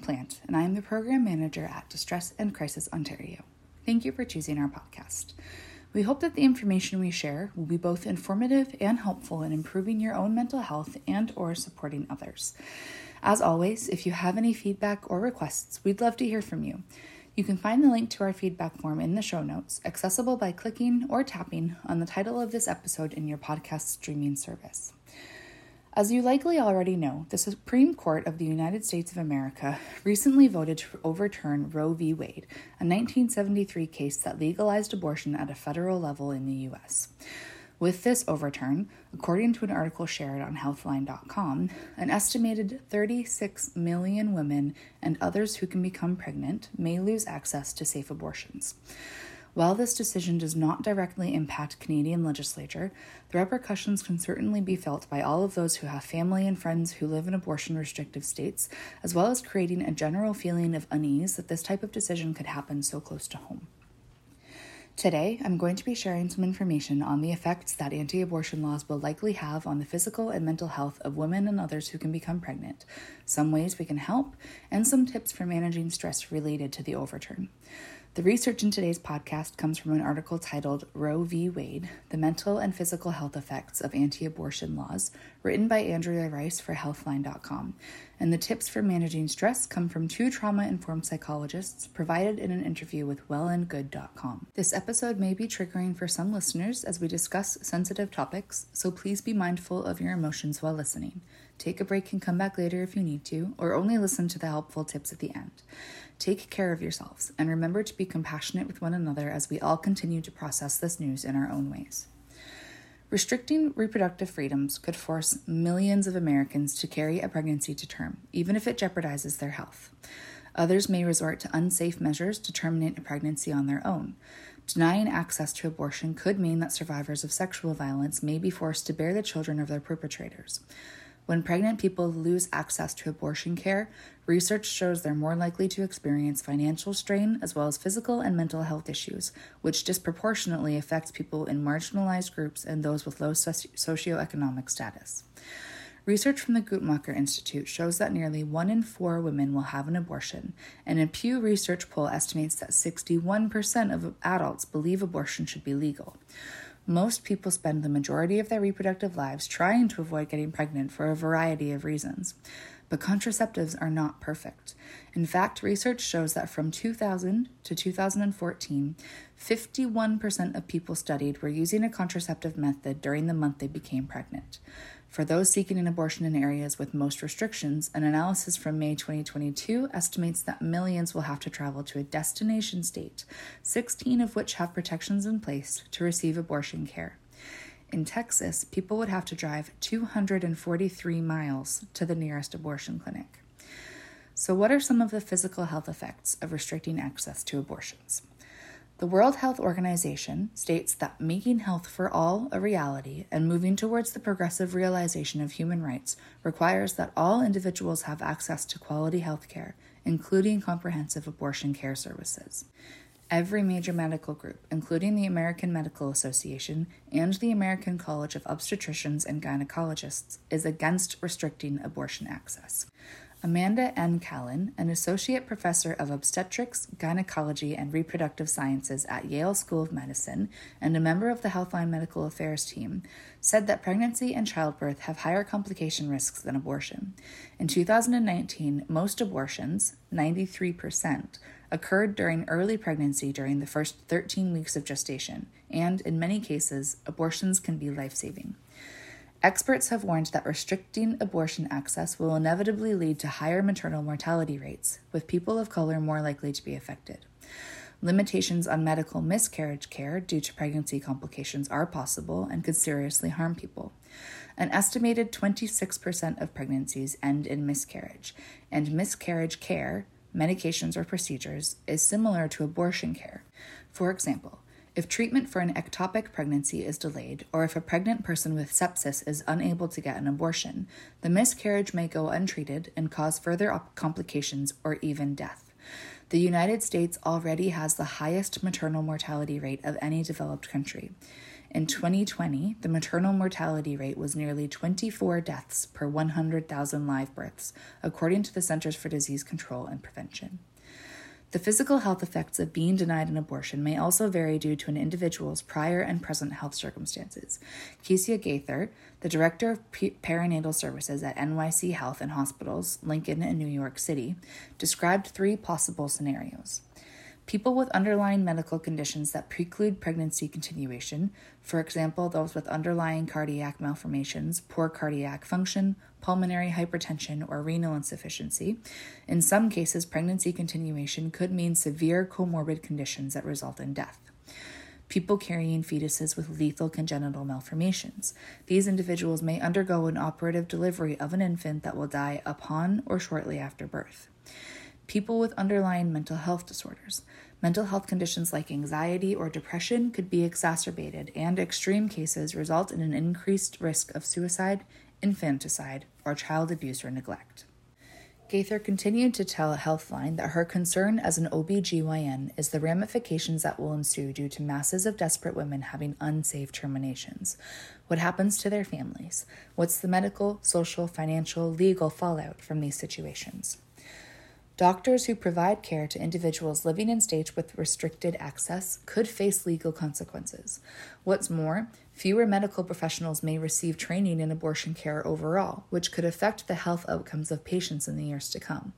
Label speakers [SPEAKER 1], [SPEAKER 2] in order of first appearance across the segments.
[SPEAKER 1] Plant, and I am the Program Manager at Distress and Crisis Ontario. Thank you for choosing our podcast. We hope that the information we share will be both informative and helpful in improving your own mental health and or supporting others. As always, if you have any feedback or requests, we'd love to hear from you. You can find the link to our feedback form in the show notes, accessible by clicking or tapping on the title of this episode in your podcast streaming service. As you likely already know, the Supreme Court of the United States of America recently voted to overturn Roe v. Wade, a 1973 case that legalized abortion at a federal level in the U.S. With this overturn, according to an article shared on Healthline.com, an estimated 36 million women and others who can become pregnant may lose access to safe abortions. While this decision does not directly impact Canadian legislature, the repercussions can certainly be felt by all of those who have family and friends who live in abortion restrictive states, as well as creating a general feeling of unease that this type of decision could happen so close to home. Today, I'm going to be sharing some information on the effects that anti abortion laws will likely have on the physical and mental health of women and others who can become pregnant, some ways we can help, and some tips for managing stress related to the overturn. The research in today's podcast comes from an article titled Roe v. Wade The Mental and Physical Health Effects of Anti Abortion Laws, written by Andrea Rice for Healthline.com. And the tips for managing stress come from two trauma informed psychologists provided in an interview with wellandgood.com. This episode may be triggering for some listeners as we discuss sensitive topics, so please be mindful of your emotions while listening. Take a break and come back later if you need to, or only listen to the helpful tips at the end. Take care of yourselves and remember to be compassionate with one another as we all continue to process this news in our own ways. Restricting reproductive freedoms could force millions of Americans to carry a pregnancy to term, even if it jeopardizes their health. Others may resort to unsafe measures to terminate a pregnancy on their own. Denying access to abortion could mean that survivors of sexual violence may be forced to bear the children of their perpetrators. When pregnant people lose access to abortion care, research shows they're more likely to experience financial strain as well as physical and mental health issues, which disproportionately affects people in marginalized groups and those with low soci- socioeconomic status. Research from the Guttmacher Institute shows that nearly one in four women will have an abortion, and a Pew Research poll estimates that 61% of adults believe abortion should be legal. Most people spend the majority of their reproductive lives trying to avoid getting pregnant for a variety of reasons. But contraceptives are not perfect. In fact, research shows that from 2000 to 2014, 51% of people studied were using a contraceptive method during the month they became pregnant. For those seeking an abortion in areas with most restrictions, an analysis from May 2022 estimates that millions will have to travel to a destination state, 16 of which have protections in place to receive abortion care. In Texas, people would have to drive 243 miles to the nearest abortion clinic. So, what are some of the physical health effects of restricting access to abortions? The World Health Organization states that making health for all a reality and moving towards the progressive realization of human rights requires that all individuals have access to quality health care, including comprehensive abortion care services. Every major medical group, including the American Medical Association and the American College of Obstetricians and Gynecologists, is against restricting abortion access. Amanda N. Kallen, an associate professor of obstetrics, gynecology, and reproductive sciences at Yale School of Medicine and a member of the Healthline Medical Affairs team, said that pregnancy and childbirth have higher complication risks than abortion. In 2019, most abortions, 93%, occurred during early pregnancy during the first 13 weeks of gestation, and in many cases, abortions can be life saving. Experts have warned that restricting abortion access will inevitably lead to higher maternal mortality rates, with people of color more likely to be affected. Limitations on medical miscarriage care due to pregnancy complications are possible and could seriously harm people. An estimated 26% of pregnancies end in miscarriage, and miscarriage care, medications, or procedures is similar to abortion care. For example, if treatment for an ectopic pregnancy is delayed, or if a pregnant person with sepsis is unable to get an abortion, the miscarriage may go untreated and cause further complications or even death. The United States already has the highest maternal mortality rate of any developed country. In 2020, the maternal mortality rate was nearly 24 deaths per 100,000 live births, according to the Centers for Disease Control and Prevention. The physical health effects of being denied an abortion may also vary due to an individual's prior and present health circumstances. Kecia Gaither, the director of perinatal services at NYC Health and Hospitals, Lincoln and New York City, described three possible scenarios. People with underlying medical conditions that preclude pregnancy continuation, for example, those with underlying cardiac malformations, poor cardiac function, pulmonary hypertension, or renal insufficiency. In some cases, pregnancy continuation could mean severe comorbid conditions that result in death. People carrying fetuses with lethal congenital malformations. These individuals may undergo an operative delivery of an infant that will die upon or shortly after birth people with underlying mental health disorders. Mental health conditions like anxiety or depression could be exacerbated, and extreme cases result in an increased risk of suicide, infanticide, or child abuse or neglect. Gaither continued to tell Healthline that her concern as an OBGYN is the ramifications that will ensue due to masses of desperate women having unsafe terminations. What happens to their families? What's the medical, social, financial, legal fallout from these situations? Doctors who provide care to individuals living in states with restricted access could face legal consequences. What's more, fewer medical professionals may receive training in abortion care overall, which could affect the health outcomes of patients in the years to come.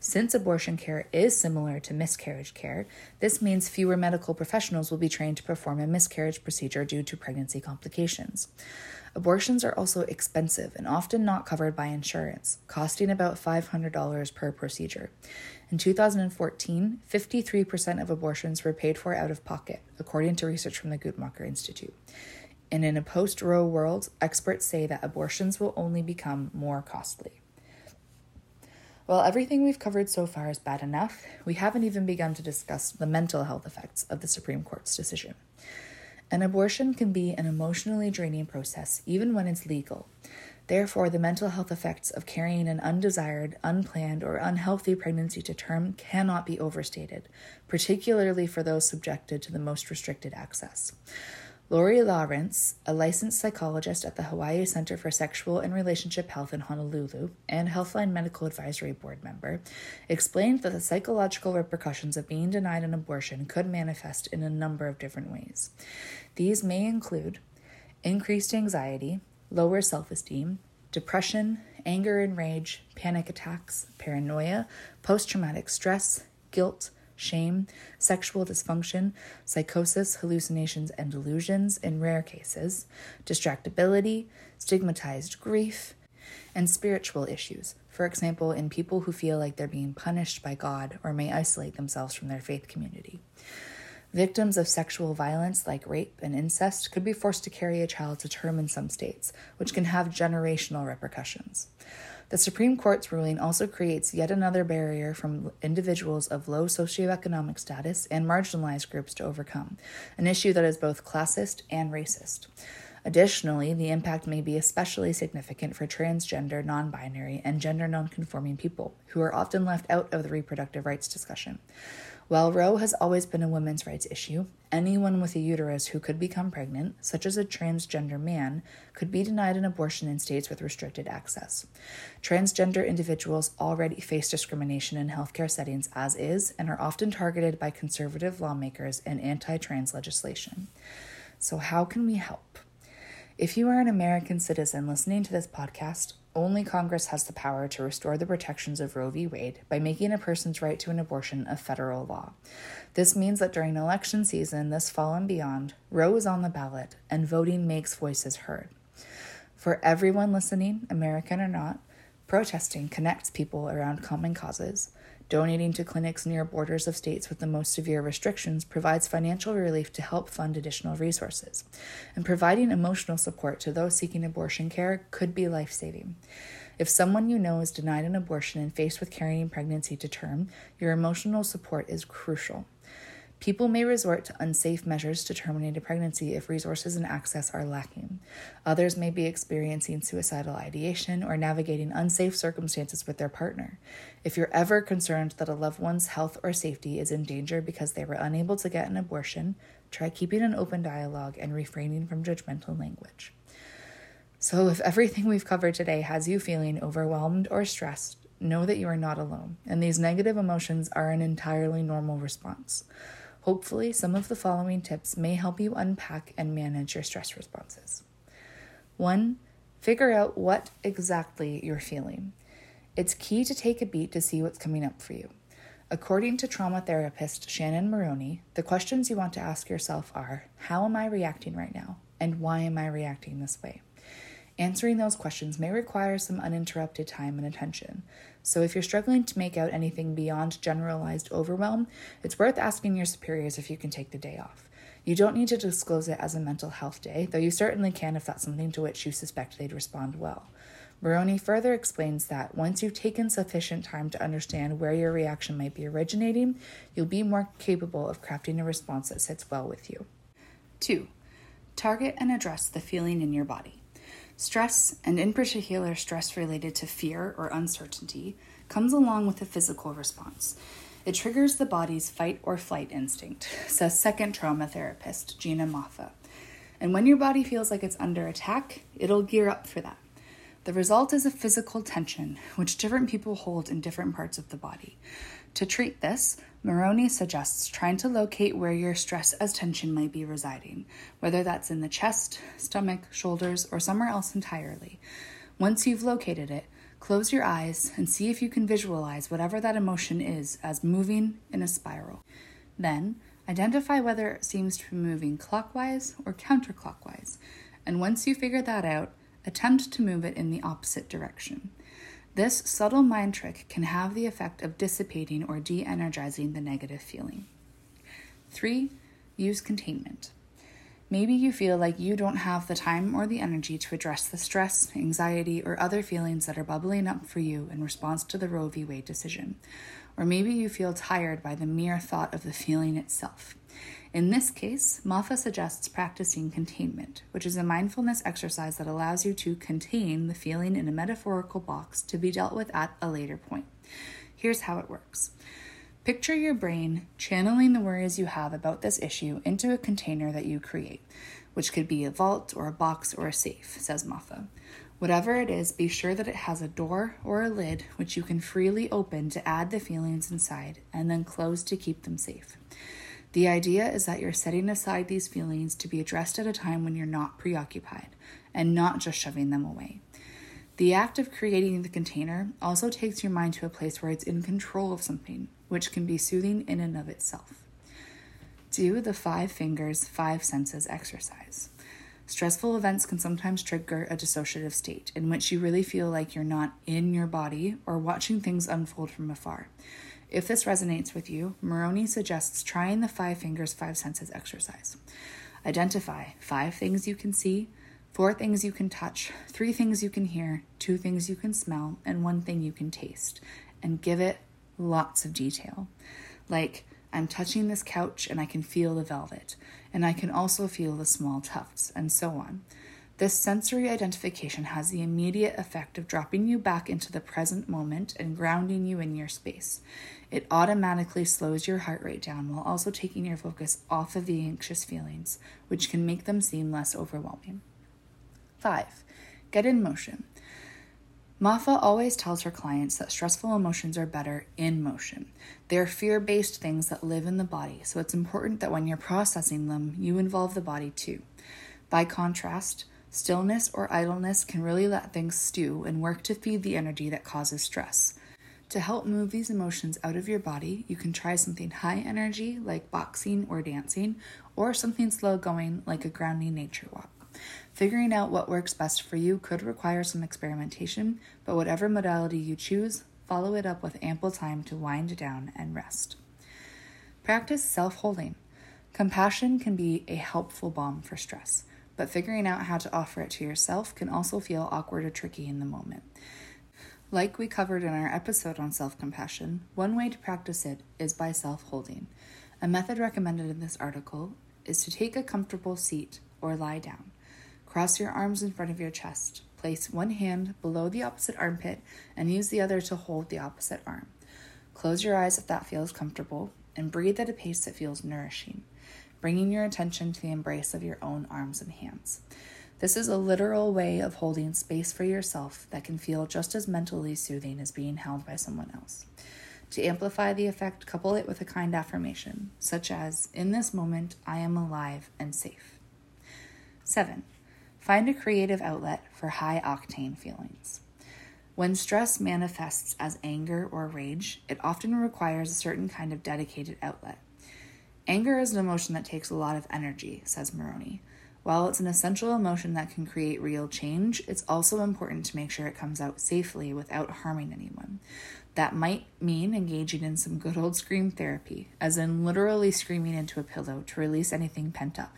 [SPEAKER 1] Since abortion care is similar to miscarriage care, this means fewer medical professionals will be trained to perform a miscarriage procedure due to pregnancy complications. Abortions are also expensive and often not covered by insurance, costing about $500 per procedure. In 2014, 53% of abortions were paid for out of pocket, according to research from the Guttmacher Institute. And in a post Roe world, experts say that abortions will only become more costly. While everything we've covered so far is bad enough, we haven't even begun to discuss the mental health effects of the Supreme Court's decision. An abortion can be an emotionally draining process, even when it's legal. Therefore, the mental health effects of carrying an undesired, unplanned, or unhealthy pregnancy to term cannot be overstated, particularly for those subjected to the most restricted access. Lori Lawrence, a licensed psychologist at the Hawaii Center for Sexual and Relationship Health in Honolulu and Healthline Medical Advisory Board member, explained that the psychological repercussions of being denied an abortion could manifest in a number of different ways. These may include increased anxiety, lower self esteem, depression, anger and rage, panic attacks, paranoia, post traumatic stress, guilt shame, sexual dysfunction, psychosis, hallucinations, and delusions in rare cases, distractibility, stigmatized grief, and spiritual issues, for example, in people who feel like they're being punished by God or may isolate themselves from their faith community. Victims of sexual violence like rape and incest could be forced to carry a child to term in some states, which can have generational repercussions. The Supreme Court's ruling also creates yet another barrier from individuals of low socioeconomic status and marginalized groups to overcome, an issue that is both classist and racist. Additionally, the impact may be especially significant for transgender, non binary, and gender non conforming people, who are often left out of the reproductive rights discussion. While Roe has always been a women's rights issue, anyone with a uterus who could become pregnant, such as a transgender man, could be denied an abortion in states with restricted access. Transgender individuals already face discrimination in healthcare settings as is and are often targeted by conservative lawmakers and anti trans legislation. So, how can we help? If you are an American citizen listening to this podcast, only Congress has the power to restore the protections of Roe v. Wade by making a person's right to an abortion a federal law. This means that during election season this fall and beyond, Roe is on the ballot and voting makes voices heard. For everyone listening, American or not, protesting connects people around common causes. Donating to clinics near borders of states with the most severe restrictions provides financial relief to help fund additional resources. And providing emotional support to those seeking abortion care could be life saving. If someone you know is denied an abortion and faced with carrying pregnancy to term, your emotional support is crucial. People may resort to unsafe measures to terminate a pregnancy if resources and access are lacking. Others may be experiencing suicidal ideation or navigating unsafe circumstances with their partner. If you're ever concerned that a loved one's health or safety is in danger because they were unable to get an abortion, try keeping an open dialogue and refraining from judgmental language. So, if everything we've covered today has you feeling overwhelmed or stressed, know that you are not alone, and these negative emotions are an entirely normal response. Hopefully, some of the following tips may help you unpack and manage your stress responses. One, figure out what exactly you're feeling. It's key to take a beat to see what's coming up for you. According to trauma therapist Shannon Moroney, the questions you want to ask yourself are How am I reacting right now? And why am I reacting this way? Answering those questions may require some uninterrupted time and attention. So, if you're struggling to make out anything beyond generalized overwhelm, it's worth asking your superiors if you can take the day off. You don't need to disclose it as a mental health day, though you certainly can if that's something to which you suspect they'd respond well. Moroney further explains that once you've taken sufficient time to understand where your reaction might be originating, you'll be more capable of crafting a response that sits well with you. 2. Target and address the feeling in your body. Stress, and in particular stress related to fear or uncertainty, comes along with a physical response. It triggers the body's fight or flight instinct, says second trauma therapist Gina Moffa. And when your body feels like it's under attack, it'll gear up for that. The result is a physical tension, which different people hold in different parts of the body. To treat this, Moroney suggests trying to locate where your stress as tension might be residing, whether that's in the chest, stomach, shoulders, or somewhere else entirely. Once you've located it, close your eyes and see if you can visualize whatever that emotion is as moving in a spiral. Then, identify whether it seems to be moving clockwise or counterclockwise, and once you figure that out, attempt to move it in the opposite direction. This subtle mind trick can have the effect of dissipating or de energizing the negative feeling. 3. Use containment. Maybe you feel like you don't have the time or the energy to address the stress, anxiety, or other feelings that are bubbling up for you in response to the Roe v. Wade decision. Or maybe you feel tired by the mere thought of the feeling itself. In this case, Moffa suggests practicing containment, which is a mindfulness exercise that allows you to contain the feeling in a metaphorical box to be dealt with at a later point. Here's how it works. Picture your brain channeling the worries you have about this issue into a container that you create, which could be a vault or a box or a safe, says Moffa. Whatever it is, be sure that it has a door or a lid which you can freely open to add the feelings inside and then close to keep them safe. The idea is that you're setting aside these feelings to be addressed at a time when you're not preoccupied and not just shoving them away. The act of creating the container also takes your mind to a place where it's in control of something, which can be soothing in and of itself. Do the five fingers, five senses exercise. Stressful events can sometimes trigger a dissociative state in which you really feel like you're not in your body or watching things unfold from afar. If this resonates with you, Moroney suggests trying the five fingers, five senses exercise. Identify five things you can see, four things you can touch, three things you can hear, two things you can smell, and one thing you can taste, and give it lots of detail. Like, I'm touching this couch and I can feel the velvet, and I can also feel the small tufts, and so on. This sensory identification has the immediate effect of dropping you back into the present moment and grounding you in your space. It automatically slows your heart rate down while also taking your focus off of the anxious feelings, which can make them seem less overwhelming. 5. Get in motion. Moffa always tells her clients that stressful emotions are better in motion. They're fear based things that live in the body, so it's important that when you're processing them, you involve the body too. By contrast, Stillness or idleness can really let things stew and work to feed the energy that causes stress. To help move these emotions out of your body, you can try something high energy like boxing or dancing, or something slow going like a grounding nature walk. Figuring out what works best for you could require some experimentation, but whatever modality you choose, follow it up with ample time to wind down and rest. Practice self holding. Compassion can be a helpful balm for stress but figuring out how to offer it to yourself can also feel awkward or tricky in the moment. Like we covered in our episode on self compassion, one way to practice it is by self holding. A method recommended in this article is to take a comfortable seat or lie down. Cross your arms in front of your chest. Place one hand below the opposite armpit and use the other to hold the opposite arm. Close your eyes if that feels comfortable and breathe at a pace that feels nourishing bringing your attention to the embrace of your own arms and hands. This is a literal way of holding space for yourself that can feel just as mentally soothing as being held by someone else. To amplify the effect, couple it with a kind affirmation, such as, In this moment, I am alive and safe. 7. Find a creative outlet for high octane feelings. When stress manifests as anger or rage, it often requires a certain kind of dedicated outlet. Anger is an emotion that takes a lot of energy, says Moroney. While it's an essential emotion that can create real change, it's also important to make sure it comes out safely without harming anyone. That might mean engaging in some good old scream therapy, as in literally screaming into a pillow to release anything pent up,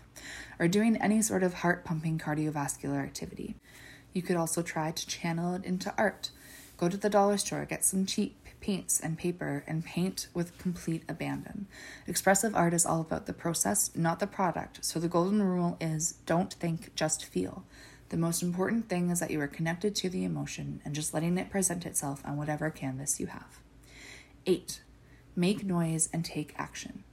[SPEAKER 1] or doing any sort of heart pumping cardiovascular activity. You could also try to channel it into art. Go to the dollar store, get some cheap paints and paper and paint with complete abandon. Expressive art is all about the process, not the product. So the golden rule is don't think, just feel. The most important thing is that you are connected to the emotion and just letting it present itself on whatever canvas you have. 8. Make noise and take action.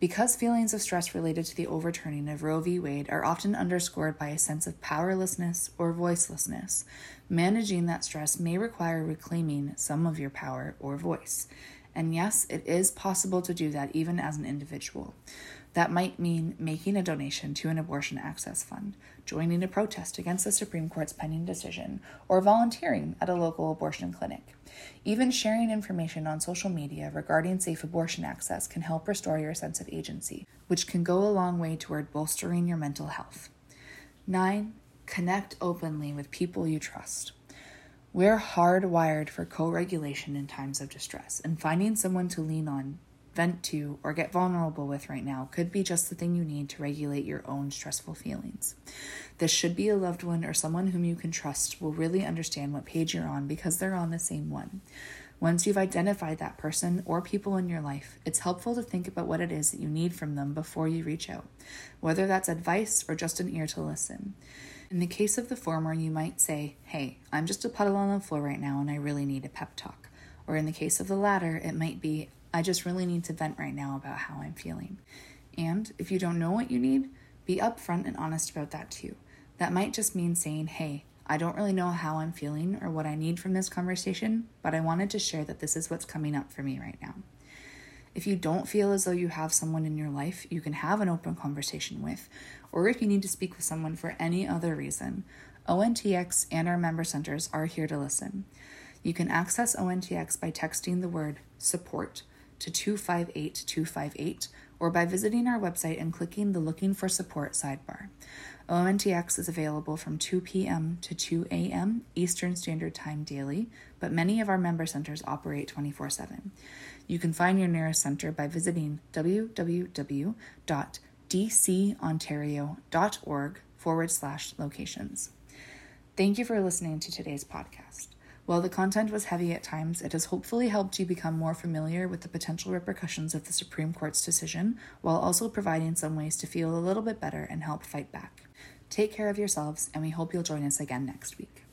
[SPEAKER 1] Because feelings of stress related to the overturning of Roe v. Wade are often underscored by a sense of powerlessness or voicelessness, managing that stress may require reclaiming some of your power or voice. And yes, it is possible to do that even as an individual. That might mean making a donation to an abortion access fund, joining a protest against the Supreme Court's pending decision, or volunteering at a local abortion clinic. Even sharing information on social media regarding safe abortion access can help restore your sense of agency, which can go a long way toward bolstering your mental health. 9. Connect openly with people you trust. We're hardwired for co regulation in times of distress, and finding someone to lean on vent to, or get vulnerable with right now could be just the thing you need to regulate your own stressful feelings. This should be a loved one or someone whom you can trust will really understand what page you're on because they're on the same one. Once you've identified that person or people in your life, it's helpful to think about what it is that you need from them before you reach out, whether that's advice or just an ear to listen. In the case of the former, you might say, Hey, I'm just a puddle on the floor right now and I really need a pep talk. Or in the case of the latter, it might be, I just really need to vent right now about how I'm feeling. And if you don't know what you need, be upfront and honest about that too. That might just mean saying, hey, I don't really know how I'm feeling or what I need from this conversation, but I wanted to share that this is what's coming up for me right now. If you don't feel as though you have someone in your life you can have an open conversation with, or if you need to speak with someone for any other reason, ONTX and our member centers are here to listen. You can access ONTX by texting the word support to 258 258 or by visiting our website and clicking the Looking for Support sidebar. ONTX is available from 2 p.m. to 2 a.m. Eastern Standard Time daily, but many of our member centers operate 24 7. You can find your nearest center by visiting www.dcontario.org forward slash locations. Thank you for listening to today's podcast. While the content was heavy at times, it has hopefully helped you become more familiar with the potential repercussions of the Supreme Court's decision, while also providing some ways to feel a little bit better and help fight back. Take care of yourselves, and we hope you'll join us again next week.